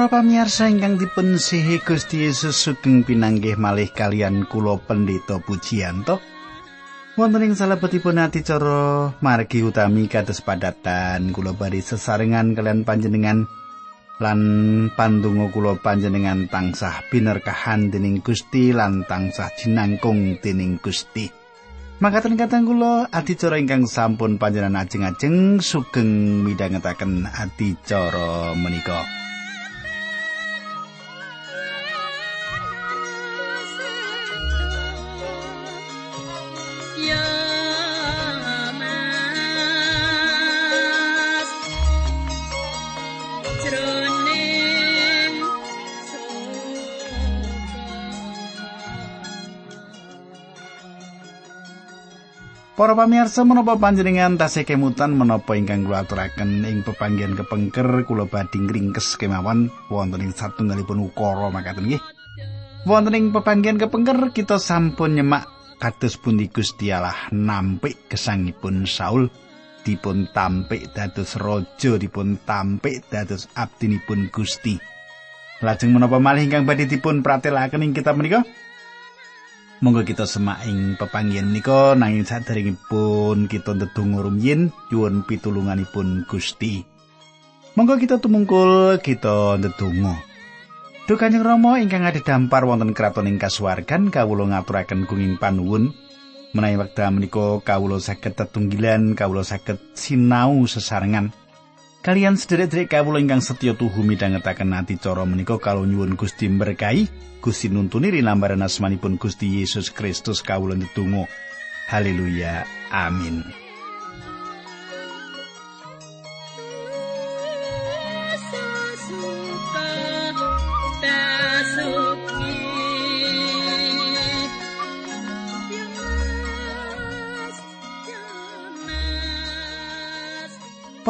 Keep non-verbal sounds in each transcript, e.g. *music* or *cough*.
Para pamirsa ingkang dipun sihi Gusti Yesus sugeng pinanggih malih kalian kula pendeta pujianto. Wonten ing salebetipun adicara margi utami kados padatan kula bari sesarengan kalian panjenengan lan pandonga kula panjenengan tansah binerkahan dening Gusti lan tansah jinangkung dening Gusti. Makaten katang kula adicara ingkang sampun panjenengan ajeng-ajeng sugeng midhangetaken adicara menika. Para pamirsa menapa panjenengan tasih kemutan menapa ingkang kula aturaken ing pepanggihan kepengker kula badhe ngringkes kemawon wonten ing satunggalipun ukara makaten nggih. Wonten ing pepanggihan kepengker kita sampun nyemak kados pundi Gusti Allah nampik gesangipun Saul dipun tampik dados raja dipun tampik dados abdinipun Gusti. Lajeng menapa malih ingkang badhe dipun pratelaken ing kitab menika? Monggo kita semak ing pepanggihan menika nanging saderengipun kita ndedonga rumiyin nyuwun pitulunganipun Gusti. Monggo kita tumungkul kita ndedonga. Duh Kanjeng Rama ingkang ade dampar wonten kraton ing kasuwargan kawula ngaturaken gunging panuwun menawi wekdal menika kawula saged tetunggilan kawula saged sinau sesarengan kalian sederek-sederek kawula ingkang setya tuhu midhangetaken ati cara menika kalau nyuwun Gusti berkahi Gusti nuntuni rinambaran asmanipun Gusti Yesus Kristus kawula ndedonga. Haleluya. Amin.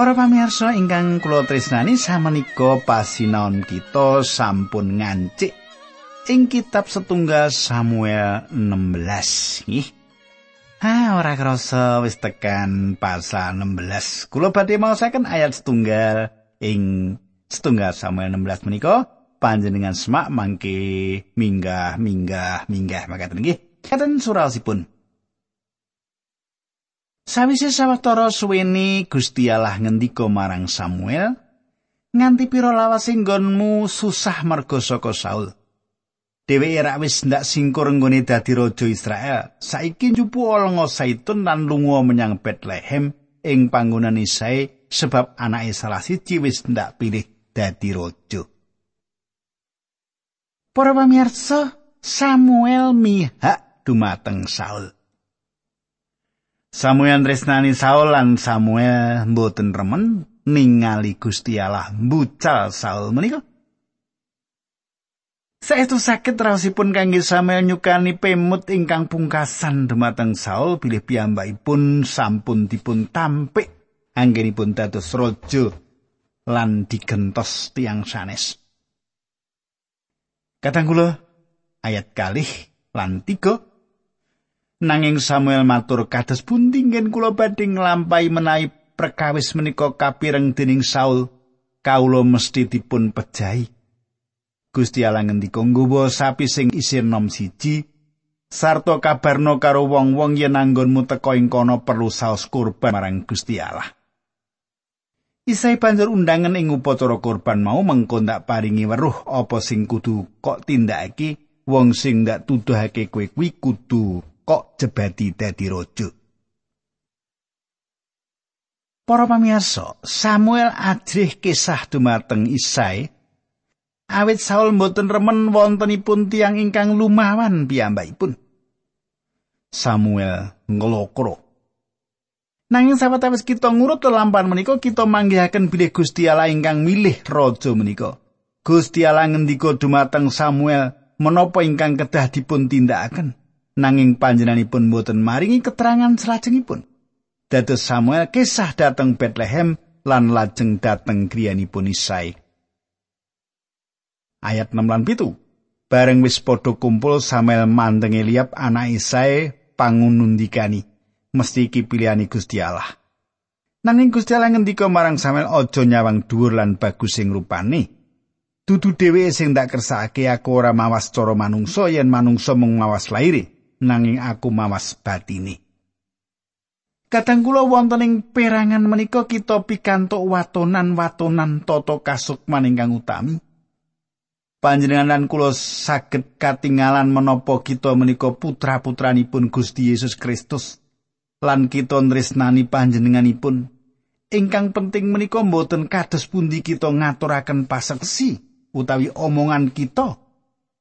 Para pamirsa ingkang kula tresnani samenika pasinaon kita sampun ngancik ing kitab setunggal Samuel 16 nggih. Ha ora krasa wis tekan pasal 16. Kula badhe maosaken ayat setunggal ing setunggal Samuel 16 menika panjenengan semak mangke minggah minggah minggah makaten nggih. Katen surasipun. Sawise sawetara suweni Gusti Allah ngendika marang Samuel, nganti pira lawas nggonmu susah merga saka Saul. Dheweke rak wis ndak singkur nggone dadi raja Israel. Saiki njupu lenga saitun lan lunga menyang Bethlehem ing panggonan Isai sebab anake salah siji wis ndak pilih dadi raja. Para pamirsa, Samuel mihak dumateng Saul. Samuel tresnani Saul lan Samuel mboten remen ningali Gusti Allah mbucal Saul menika. Saestu sakit raosipun kangge Samuel nyukani pemut ingkang pungkasan dumateng Saul bilih piyambakipun sampun dipun tampik anggenipun dados raja lan digentos tiang sanes. Kadang kula ayat kalih lan tiga nanging Samuel matur kados pundi ngen kula badhe nglampahi menawi perkawis menika kapireng dening Saul kawula mesti dipun pejahi. Gusti Allah ngendika nggawa sapi sing isin nom siji sarta kabarno karo wong-wong yen anggonmu teka ing kono perlu saos kurban marang Gusti Allah. Isai banjur undangan ing upacara kurban mau mengko ndak paringi weruh apa sing kudu kok tindakake wong sing ndak tuduhake kowe kuwi kudu kok jebati dadi raja. Para pamirsa, Samuel ajrih kisah dumateng Isai awit Saul mboten remen wontenipun tiang ingkang lumawan piyambakipun. Samuel ngelokro. Nanging sawetawis kita ngurut lampan menika kita manggihaken bilih Gusti Allah ingkang milih raja menika. Gusti Allah dumateng Samuel menapa ingkang kedah dipun tindakaken nanging panjenenganipun mboten maringi keterangan salajengipun. Dados Samuel kisah dateng Bethlehem lan lajeng dateng griyanipun Isai. ayat 6 lan 7. Bareng wis padha kumpul Samuel mandeng Eliab anak Isai pangunundikani. Mesti iki pilihane Gusti Allah. Nanging Gusti Allah ngendika marang Samuel aja nyawang dhuwur lan bagus sing rupane. dudu dheweke sing tak kersake aku ora mawas cara manungsa yen manungsa mung mawas laire nanging aku mawas batine Kadang kula wonten ing perangan menika kita pikantuk watonan-watonan tata kasukman ingkang utami. Panjenengan lan kula saged katingalan menapa kita menika putra-putranipun Gusti Yesus Kristus lan kita nresnani panjenenganipun. Ingkang penting menika mboten kados pundi kita ngaturaken paseksi utawi omongan kita.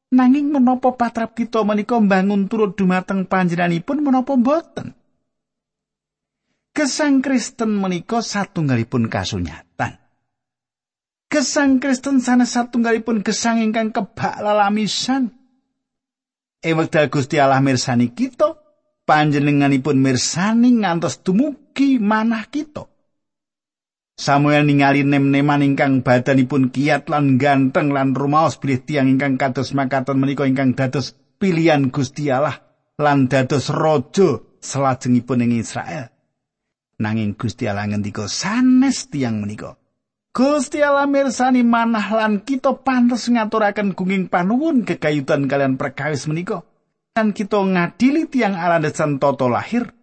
Nanging menapa patrap kita menika mbangun turut dumateng panjenenganipun menapa mboten? Gesang Kristen menika satunggalipun kasunyatan. Gesang Kristen sanes satunggalipun gesang ingkang kebak lalamisan. Wekdal Gusti Allah mirsani kita, panjenenganipun mirsani ngantos dumugi manah kita. Samuel ningali nem-neman ingkang badanipun kiat lan ganteng lan rumaos bilih tiang ingkang kados makaten menika ingkang dados pilihan Gusti Allah lan dados raja selajengipun ing Israel. nanging Gusti Allah ngendika sanes tiang menika. Gusti Allah mirsani manah lan kita pantes ngaturaken gunging panuwun kekayutan kalian perkawis menika. Kan kita ngadili tiang alandesan toto lahir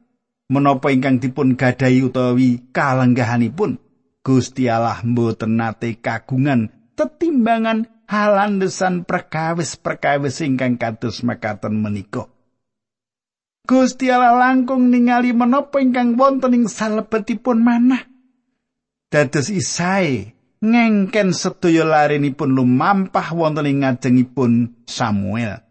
menapa ingkang dipun gadahi utawi kalenggahanipun Gusti Allah mboten nate kagungan tetimbangan halandesan perkawis-perkawis ingkang kados makaten menika. Gusti Allah langkung ningali menapa ingkang wonten ing salebetipun manah. Dados Isae ngengken sedaya larenipun lumampah wonten ing ngajengipun Samuel.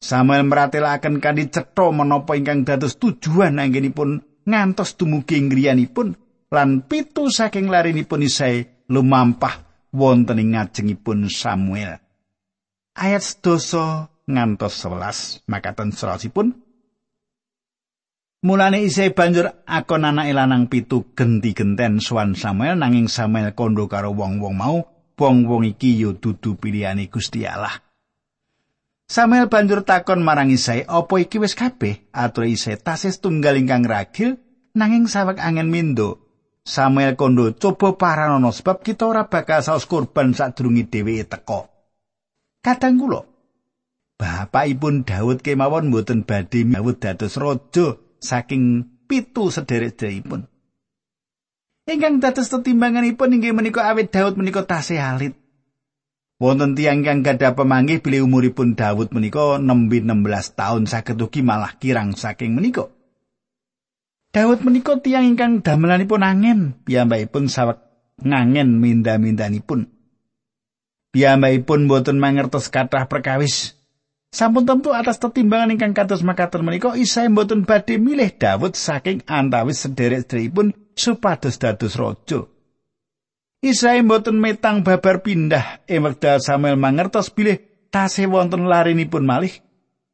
Samuel meratelaken kanthi cetha menapa ingkang dados tujuan anggenipun ngantos dumugi ngriyanipun lan pitu saking larenipun Isae lumampah wonten ing ngajengipun Samuel. Ayat sedoso ngantos 11 makaten serosipun Mulane isih banjur akon anake lanang pitu genti genten suwan Samuel nanging Samuel kondo karo wong-wong mau, wong-wong iki yo dudu pilihane Gusti Allah. Samuel banjur takon marang Isai, "Apa iki wis kabeh?" Atur Isai, "Tasis tunggal ingkang ragil nanging sawek angin mindo." Samuel kondo, "Coba paranono sebab kita ora bakal saus kurban sadurunge dheweke teka." Kadang kula Bapakipun Daud kemawon mboten badhe Daud dados raja saking pitu sederek-sederekipun. Ingkang dados tetimbanganipun inggih menika awit Daud menika tasih alit. Wonten tiyang kang gadah pemanggih bilih umuripun Daud menika nembe 16 taun saged ugi malah kirang saking menika. Daud menika tiyang ingkang damelanipun angin, piyambakipun sawek ngangen minda-mindanipun. Piyambakipun boten mangertos kathah perkawis Sampun tentu atas tetimbangan ingkang kados makaten menika Isai mboten badhe milih Daud saking antawis sederek-sederekipun supados dados raja. Isai mboten metang babar pindah wekdal Samuel mangertos bilih tasih wonten larinipun malih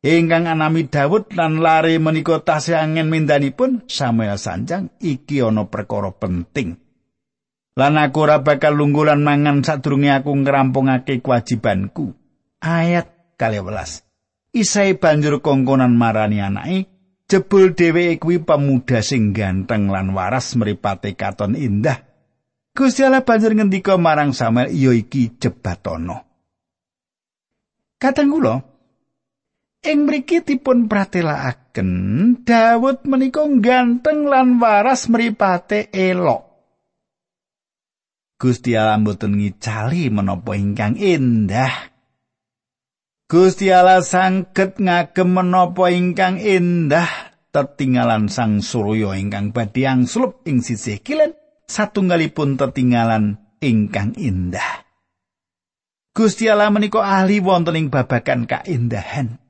ingkang anami Daud lan lare menika tasih angin mindanipun Samuel sanjang iki ana perkara penting. Lan aku ora bakal lunggulan mangan sadurunge aku ngrampungake kewajibanku. Ayat kali welas. Isai banjur kongkonan marani anake, jebul dheweke kuwi pemuda sing ganteng lan waras mripate katon indah. Gusti Allah banjur ngendika marang Samuel, "Iya iki jebatono." Kadang kula ing mriki dipun pratelakaken Daud menika ganteng lan waras mripate elok. Gusti Allah mboten ngicali menapa ingkang indah Gusti Allah sangket ngagem menapa ingkang indah tetinggalan sang surya ingkang badhe angslup ing sisih kilen satunggalipun tetinggalan ingkang indah. Gusti Allah menika ahli wonten ing babagan kaindahan.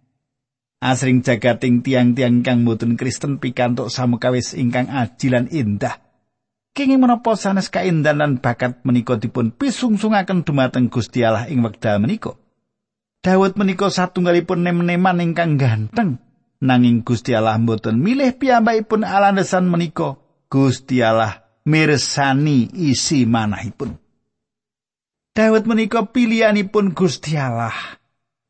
Asring jagating tiang-tiang ingkang boten Kristen pikantuk samukawis ingkang ajilan indah. Kenging menapa sanes kaindahan bakat menika dipun pisungsungaken dumateng Gusti Allah ing wekdal menika. Daud menika satunggalipun nem-neman ingkang ganteng. Nanging Gusti Allah mboten milih piyambakipun alandesan menika. Gusti Allah mirsani isi manahipun. Daud menika pilihanipun Gusti Allah.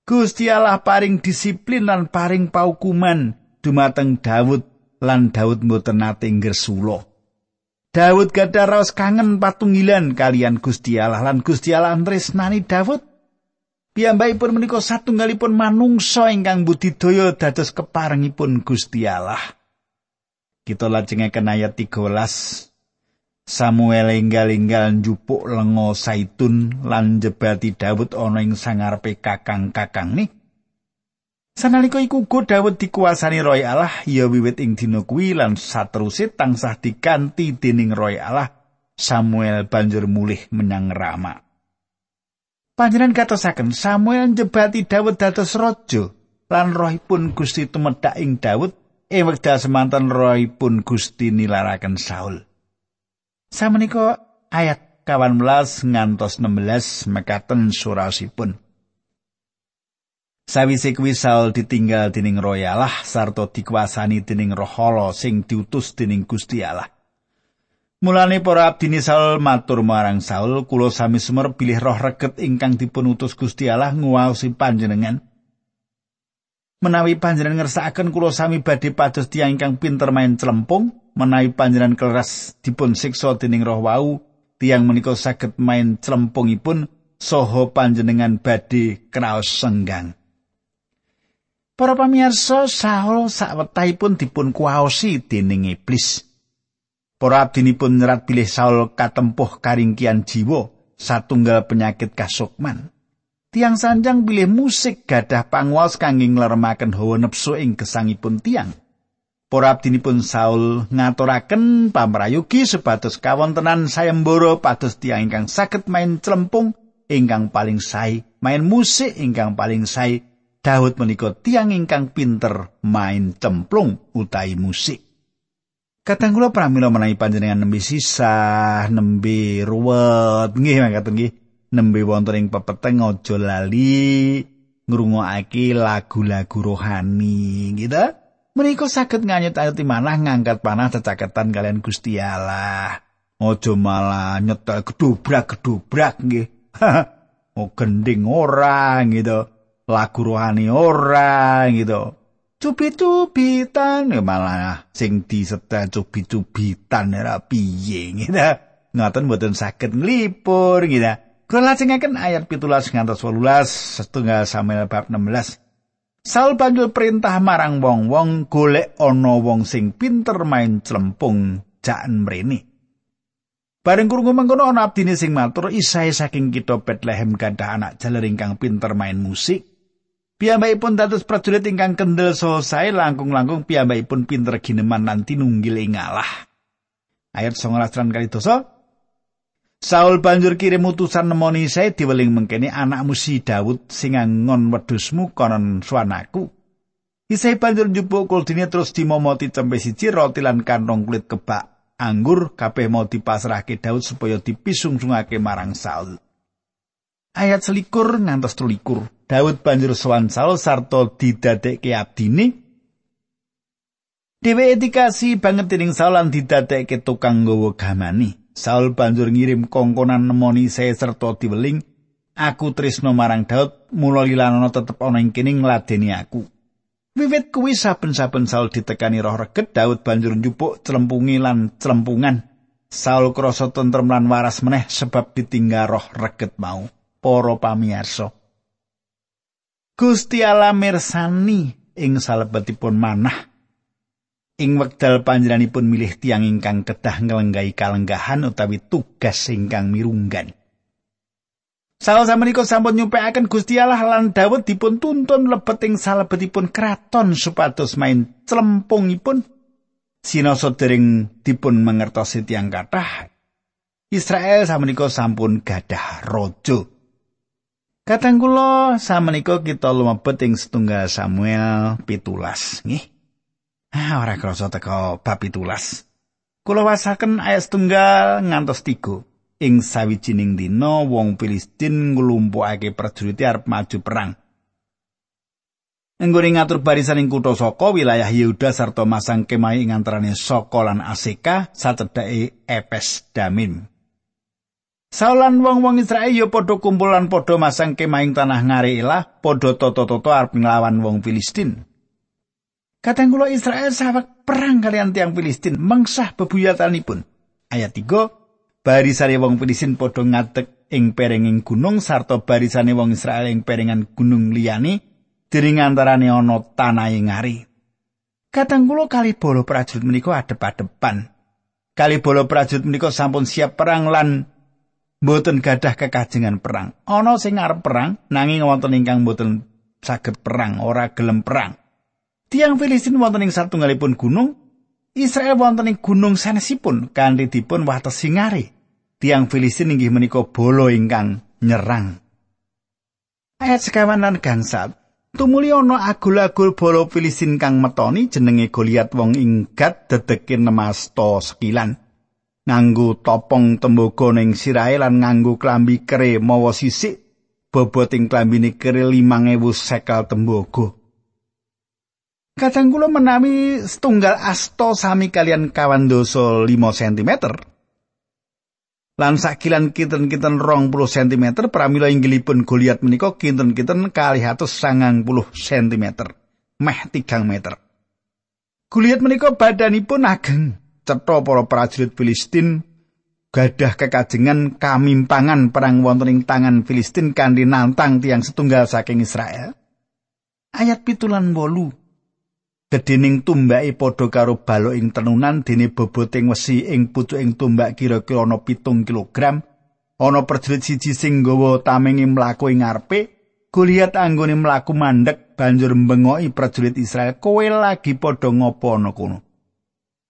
Gusti Allah paring disiplin lan paring paukuman dumateng Daud lan Daud mboten nate ngersula. Daud gadah raos kangen patunggilan kalian Gusti Allah lan Gusti Allah tresnani Daud Piyambakipun menika satunggalipun manungsa ingkang budidaya dados keparengipun Gusti Allah. Kita lajengaken ayat 13. Samuel enggal-enggal njupuk lenga saitun lan jebati Daud ana ing sangarepe kakang-kakang nih. Sanalika iku uga Daud dikuasani Roy Allah ya wiwit ing dina kuwi lan saterusé tansah diganti dening Roy Allah. Samuel banjur mulih menyang Rama. Panjenengan katosaken Samuel njebati Daud dados raja lan rohipun Gusti tumedhak ing Daud ing wekdal semanten rohipun Gusti nilaraken Saul. Samenika ayat 18 ngantos 16 mekaten surasipun. Sawise kuwi Saul ditinggal dening Roh Allah sarta dikuasani dening Roh Allah sing diutus dening Gusti Allah. Mulane para abdine Saul matur marang Saul, kula sami semer pilih roh reget ingkang dipun utus Gusti Allah nguwaosi panjenengan. Menawi panjenengan ngersakaken kula sami badhe pados tiyang ingkang pinter main celempung, menawi panjenengan keras dipun siksa dening roh wau, tiyang menika saged main celempungipun saha panjenengan badhe kraos senggang. Para pamirsa, Saul sawetahipun dipun kuwaosi dening iblis. Para abdinipun nyerat pilih Saul katempuh karingkian jiwa satunggal penyakit kasukman. Tiang sanjang pilih musik gadah pangwas kangge ngleremaken hawa nepsu ing gesangipun tiang. Para abdinipun Saul ngaturaken pamrayugi sebatas kawontenan sayembara pados tiang ingkang saged main celempung ingkang paling sae, main musik ingkang paling sae. Daud menika tiang ingkang pinter main cemplung utai musik. Kadang kula pramila menawi panjenengan nembe sisa, nembe ruwet, nggih mangkaten nggih. Nembe wonten ing pepeteng aja lali ngrungokake lagu-lagu rohani, gitu. Menika saged nganyut-ayuti manah ngangkat panah cecaketan kalian Gusti Allah. Aja malah nyetel gedobrak-gedobrak nggih. *laughs* oh gending ora gitu. Lagu rohani ora gitu. cubit-cubitan ya malah sing disetel cubit-cubitan ora piye gitu. Ngoten mboten saged nglipur gitu. Kula lajengaken ayat 17 ngantos 18 setunggal Samuel bab 16. Saul banjur perintah marang wong-wong golek ana wong sing pinter main celempung jaan mrene. Bareng krungu mengkono ana abdine sing matur isae saking kita Bethlehem gadah anak jaler ingkang pinter main musik. Piyambakipun dados prajurit ingkang kendel sae langkung-langkung piyambakipun pinter gineman nanti nunggil ing Allah. Ayat 19 kali dosa. Saul banjur kirim utusan nemoni saya diweling mengkene anakmu si Daud sing ngon wedhusmu konon suanaku. Isai banjur njupuk kuldine terus dimomoti cempe siji roti lan kantong kulit kebak anggur kabeh mau dipasrahke Daud supaya dipisungsungake marang Saul. Ayat selikur ngantos tulikur. Daud banjur sowan Saul sarta didadekke abdine. Dheweke dikasih banget dening Saul lan didadekke tukang nggawa gamani. Saul banjur ngirim kongkonan nemoni saya serta diweling, aku tresno marang Daud, mula lilanono tetep ana ing kene ngladeni aku. Wiwit kuwi saben-saben Saul ditekani roh reget, Daud banjur njupuk celempungi lan celempungan. Saul krasa tentrem lan waras meneh sebab ditinggal roh reget mau. Para pamirsa, Gusti Allah mirsani ing salebetipun manah. Ing wekdal panjenenganipun milih tiang ingkang kedah ngelenggai kalenggahan utawi tugas ingkang mirunggan. Salah samenika sampun nyupekaken Gusti Allah lan Daud dipun tuntun lebet ing salebetipun kraton supados main celempungipun sinoso dering dipun mangertosi tiang kathah. Israel samenika sampun gadah raja. Kadang kula samenika kita lumebet ing setunggal Samuel pitulas nggih. Ah ora krasa teko bab pitulas. Kula wasaken ayat setunggal ngantos tiga. Ing sawijining dina wong Filistin nglumpukake prajurit arep maju perang. Enggone ngatur barisan ing kutha Soko wilayah Yehuda sarta masang kemah ing antarané Soko lan Aseka sacedhake Epes Damim. Saulan wong-wong Israel ya padha kumpulan padha masang kemahing tanah ngarelah padha toto-toto arep nglawan wong Filistin. Kadang kula Israel sawek perang kalian tiang Filistin mengsah bebuyatanipun. Ayat 3 barisane wong Filistin padha ngadeg ing perenging gunung sarta barisane wong Israel ing perengan gunung liyane diring antarane ana tanahe ngari. Kadang kula kali prajurit menika adep-adepan. Kali prajurit menika sampun siap perang lan mboten gadah kekajengan perang. Ana sing arep perang nanging wonten ingkang mboten saged perang, ora gelem perang. Tiang Filistin wonten ing satunggalipun gunung, Israel wonten ing gunung sanesipun kanthi dipun watesi ngari. Tiang Filistin inggih menika bolo ingkang nyerang. Ayat sekawan lan gangsat. Tumuli ana agul-agul bolo Filistin kang metoni jenenge Goliat wong inggat dedekin nemasta sekilan. nganggo topong tembaga ning sirahe lan nganggo klambi kere mawa sisik boboting klambine kere 5000 sekal tembaga. Kadang kula menawi setunggal asto sami kalian kawan dosa 5 cm. Lan sakilan kinten-kinten rong puluh cm pramila inggilipun Goliat menika kinten-kinten kali atus sangang puluh cm. Meh tigang meter. Goliat menika badanipun ageng. cetha para prajurit Filistin gadah kekajengan kamimpangan perang wonten tangan Filistin kanthi nantang tiang setunggal saking Israel. Ayat pitulan wolu Gedening tumbake padha karo balok ing tenunan dene boboting wesi ing pucuking tumbak kira-kira ana pitung kilogram. Ana prajurit siji sing nggawa tamenge mlaku ing ngarepe, Goliat anggone mlaku mandek banjur mbengoki prajurit Israel, "Kowe lagi padha ngopo ana kono?"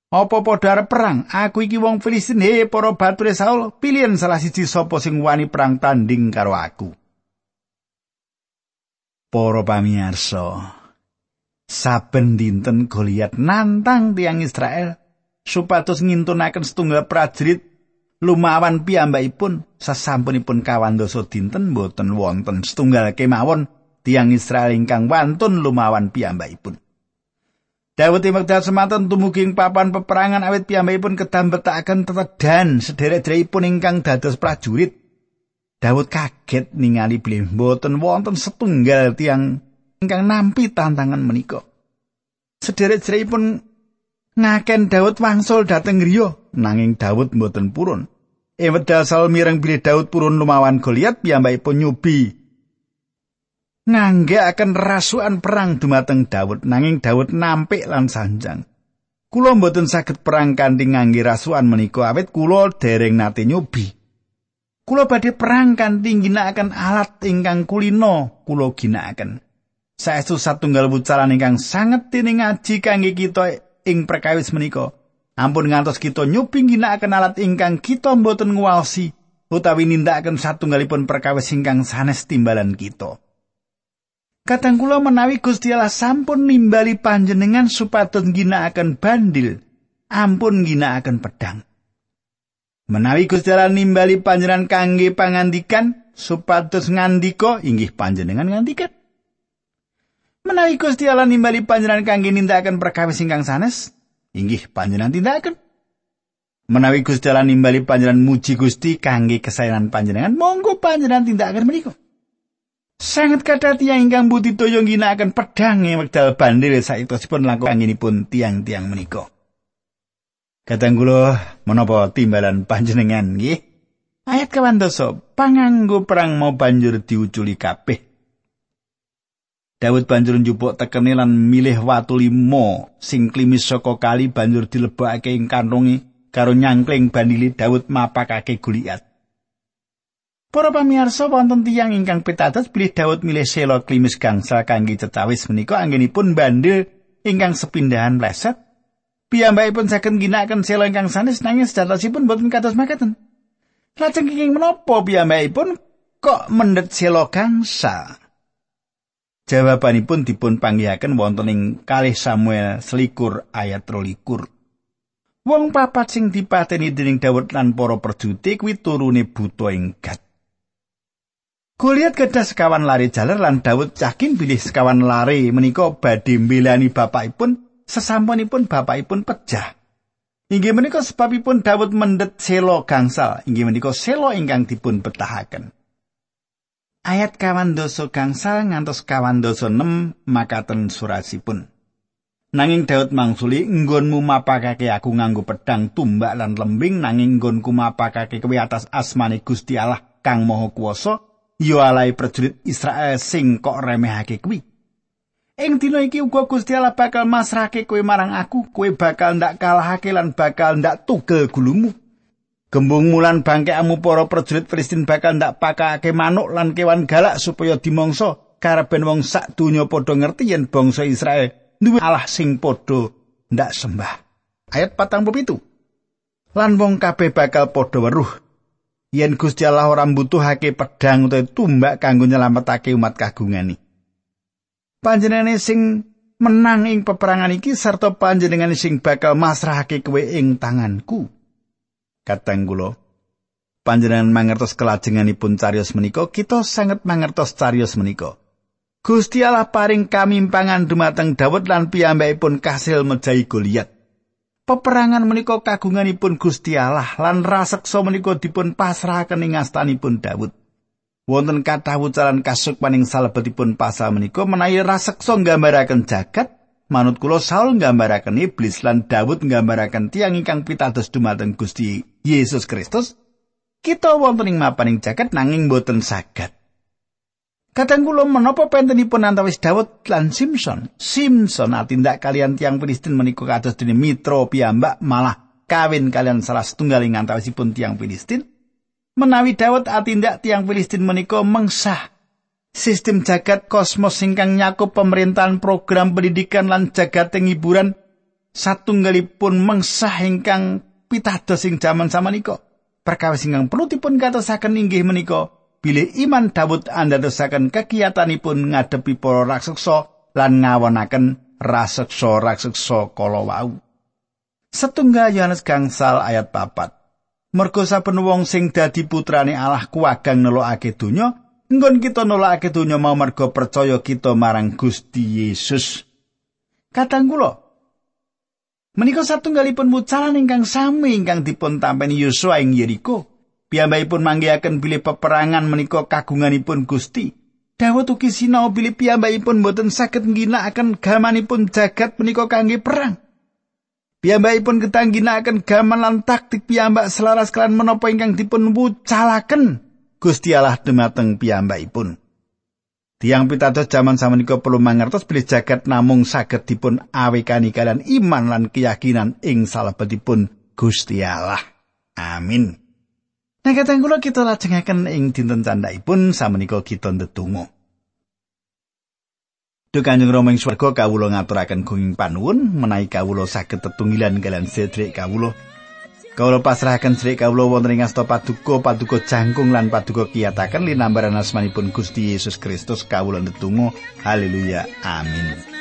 Apa padha arep perang? Aku iki wong Filistin, he para bature Saul, pilihan salah siji sapa sing wani perang tanding karo aku. Para pamirsa, saben dinten Goliat nantang tiang Israel supados ngintunaken setunggal prajurit lumawan piyambakipun sasampunipun kawan dosa dinten boten wonten setunggal kemawon tiang Israel ingkang wantun lumawan piyambakipun. Dawet wekdal semanten tumugi papan peperangan awit piyambakipun kedambetaken tetedan sederek-sederekipun ingkang dados prajurit. Dawud kaget ningali bilih mboten wonten setunggal tiang ingkang nampi tantangan menika. Sederek-sederekipun ngaken Dawud wangsul dhateng griya nanging Dawud mboten purun. Ing wekdal sal mireng bilih Dawud purun lumawan Goliat piyambakipun nyubi akan rasukan perang dumateng Daud nanging Daud nampik lan sanjang. Kulo mboten saged perang kanthi ngangge rasukan menika awit kulo dereng nate nyobi. Kulo badhe perang kanthi ginakaken alat ingkang kulino kulo ginakaken. Saestu satunggal wucalan ingkang sanget tining ngaji kangge kita ing perkawis menika. Ampun ngantos kita nyobi ginakaken alat ingkang kita mboten nguwasi utawi nindakaken satunggalipun perkawis ingkang sanes timbalan kita. Kadang kula menawi Gusti Allah sampun nimbali panjenengan supados ginakaken bandil, ampun ginakaken pedang. Menawi Gusti Allah nimbali panjenengan kangge pangandikan supados ngandika inggih panjenengan ngandikan. Menawi Gusti Allah nimbali panjenengan kangge nindakaken perkawis ingkang sanes, inggih panjenengan tindakaken. Menawi Gusti Allah nimbali panjenengan muji Gusti kangge kesayangan panjenengan, monggo panjenengan tindakaken menika. Sangat kata tiang ingkang budi toyo ginakaken pedang ing wekdal bandil saektosipun langkung anginipun tiang-tiang menika. Kadang kula menapa timbalan panjenengan nggih? Ayat kawan dosa, panganggo perang mau banjur diuculi kabeh. Daud banjur njupuk tekene lan milih watu limo sing klimis saka kali banjur dilebokake ing kantonge karo nyangkling bandili Daud mapakake Goliat. Para pamirsa wonten tiyang ingkang pitados bilih Daud milih selo klimis gangsal kangge cetawis menika anggenipun bandel ingkang sepindahan pleset. Piyambakipun saged ginakaken selo ingkang sanes nanging sejatosipun boten kados makaten. Lajeng kenging menapa piyambakipun kok mendhet selo gangsal? Jawabanipun dipun panggihaken wonten ing kalih Samuel selikur ayat rolikur. Wong papat sing dipateni dening Daud lan para perjuti kuwi turune buta ing Gad. Goliat gadah sekawan lari jaler lan Daud yakin bilih sekawan lari menika badhe mbelani bapakipun sesampunipun bapakipun pecah. Inggih menika sebabipun Daud mendet selo gangsal, inggih menika selo ingkang dipun betahaken. Ayat kawan doso gangsal ngantos kawan doso 6 makaten surasipun. Nanging Daud mangsuli nggonmu mapakake aku nganggo pedang tumbak lan lembing nanging nggonku mapakake kowe atas asmane Gusti Allah kang Maha Kuwasa ya alai prajurit Israel sing kok remehake kuwi. Ing dina iki uga Gusti Allah bakal masrahke kowe marang aku, kowe bakal ndak kalahake lan bakal ndak tugel gulumu. Gembung mulan bangkeamu para prajurit Filistin bakal ndak pakake manuk lan kewan galak supaya dimangsa kareben wong sak donya padha ngerti yen bangsa Israel duwe Allah sing padha ndak sembah. Ayat patang itu. Lan wong kabeh bakal padha weruh yen Gusti Allah ora mbutuhake pedang utawa tumbak kanggo nyelametake umat kagungane. Panjenengane sing menang ing peperangan iki sarta panjenengane sing bakal masrahake kowe ing tanganku. Katang kula panjenengan mangertos kelajenganipun carios menika kita sangat mangertos carios menika. Gusti Allah paring kamimpangan dumateng Daud lan piyambakipun kasil mejahi Goliat. Peperangan menika kagunganipun Gusti Allah lan raseksa menika dipun pasrahaken ing astanipun Daud. Wonten kathah wucaran kasukmaning salebetipun pasal menika menawi raseksa nggambaraken jagat, manut kula Saul nggambaraken iblis lan Daud nggambaraken tiang ingkang pitados dumateng Gusti Yesus Kristus. Kita wonten ing mapaning jagat nanging boten saged Kadang kula menapa pentenipun antawis Daud lan Simpson? Simpson atindak kalian tiang Filistin menika kados dene mitra piyambak malah kawin kalian salah setunggaling antawisipun tiang Filistin. Menawi Daud atindak tiang Filistin menika mengsah sistem jagat kosmos ingkang nyakup pemerintahan program pendidikan lan jagat hiburan satunggalipun mengsah ingkang pitados ing jaman samanika. Perkawis ingkang perlu dipun katosaken inggih menika bilih iman Daud andadosaken kegiatanipun ngadepi para raksasa lan ngawonaken raseksa-raseksa kala wau. Setunggal Yohanes gangsal ayat papat. Mergo saben wong sing dadi putrane Allah kuwagang nelokake donya, nggon kita nelokake donya mau mergo percaya kita marang Gusti Yesus. Kadang kula menika satunggalipun mucalan ingkang sami ingkang dipun tampeni Yosua ing Yeriko. Piyambakipun manggihaken bilih peperangan menika kagunganipun Gusti. Dawuh ugi sinau bilih piyambakipun boten saged ngginakaken gamanipun jagat menika kangge perang. Piyambakipun ketangginakaken gaman lan taktik piyambak selaras kelan menapa ingkang dipun wucalaken Gusti Allah dumateng piyambakipun. Tiang pitados jaman samenika perlu mangertos bilih jagat namung saged dipun awekani kalian iman lan keyakinan ing salebetipun Gusti Allah. Amin. Nah kateng kula kita lajengaken ing dinten candhaipun samenika kita ndedonga. Duh Kanjeng Rama ing swarga kawula ngaturaken gunging panuwun menawi kawula saged tetunggilan kalian sedherek kawula. Kawula pasrahaken sedherek kawula wonten ing asta paduka paduka jangkung lan paduka kiyataken linambaran asmanipun Gusti Yesus Kristus kawula ndedonga. Haleluya. Amin.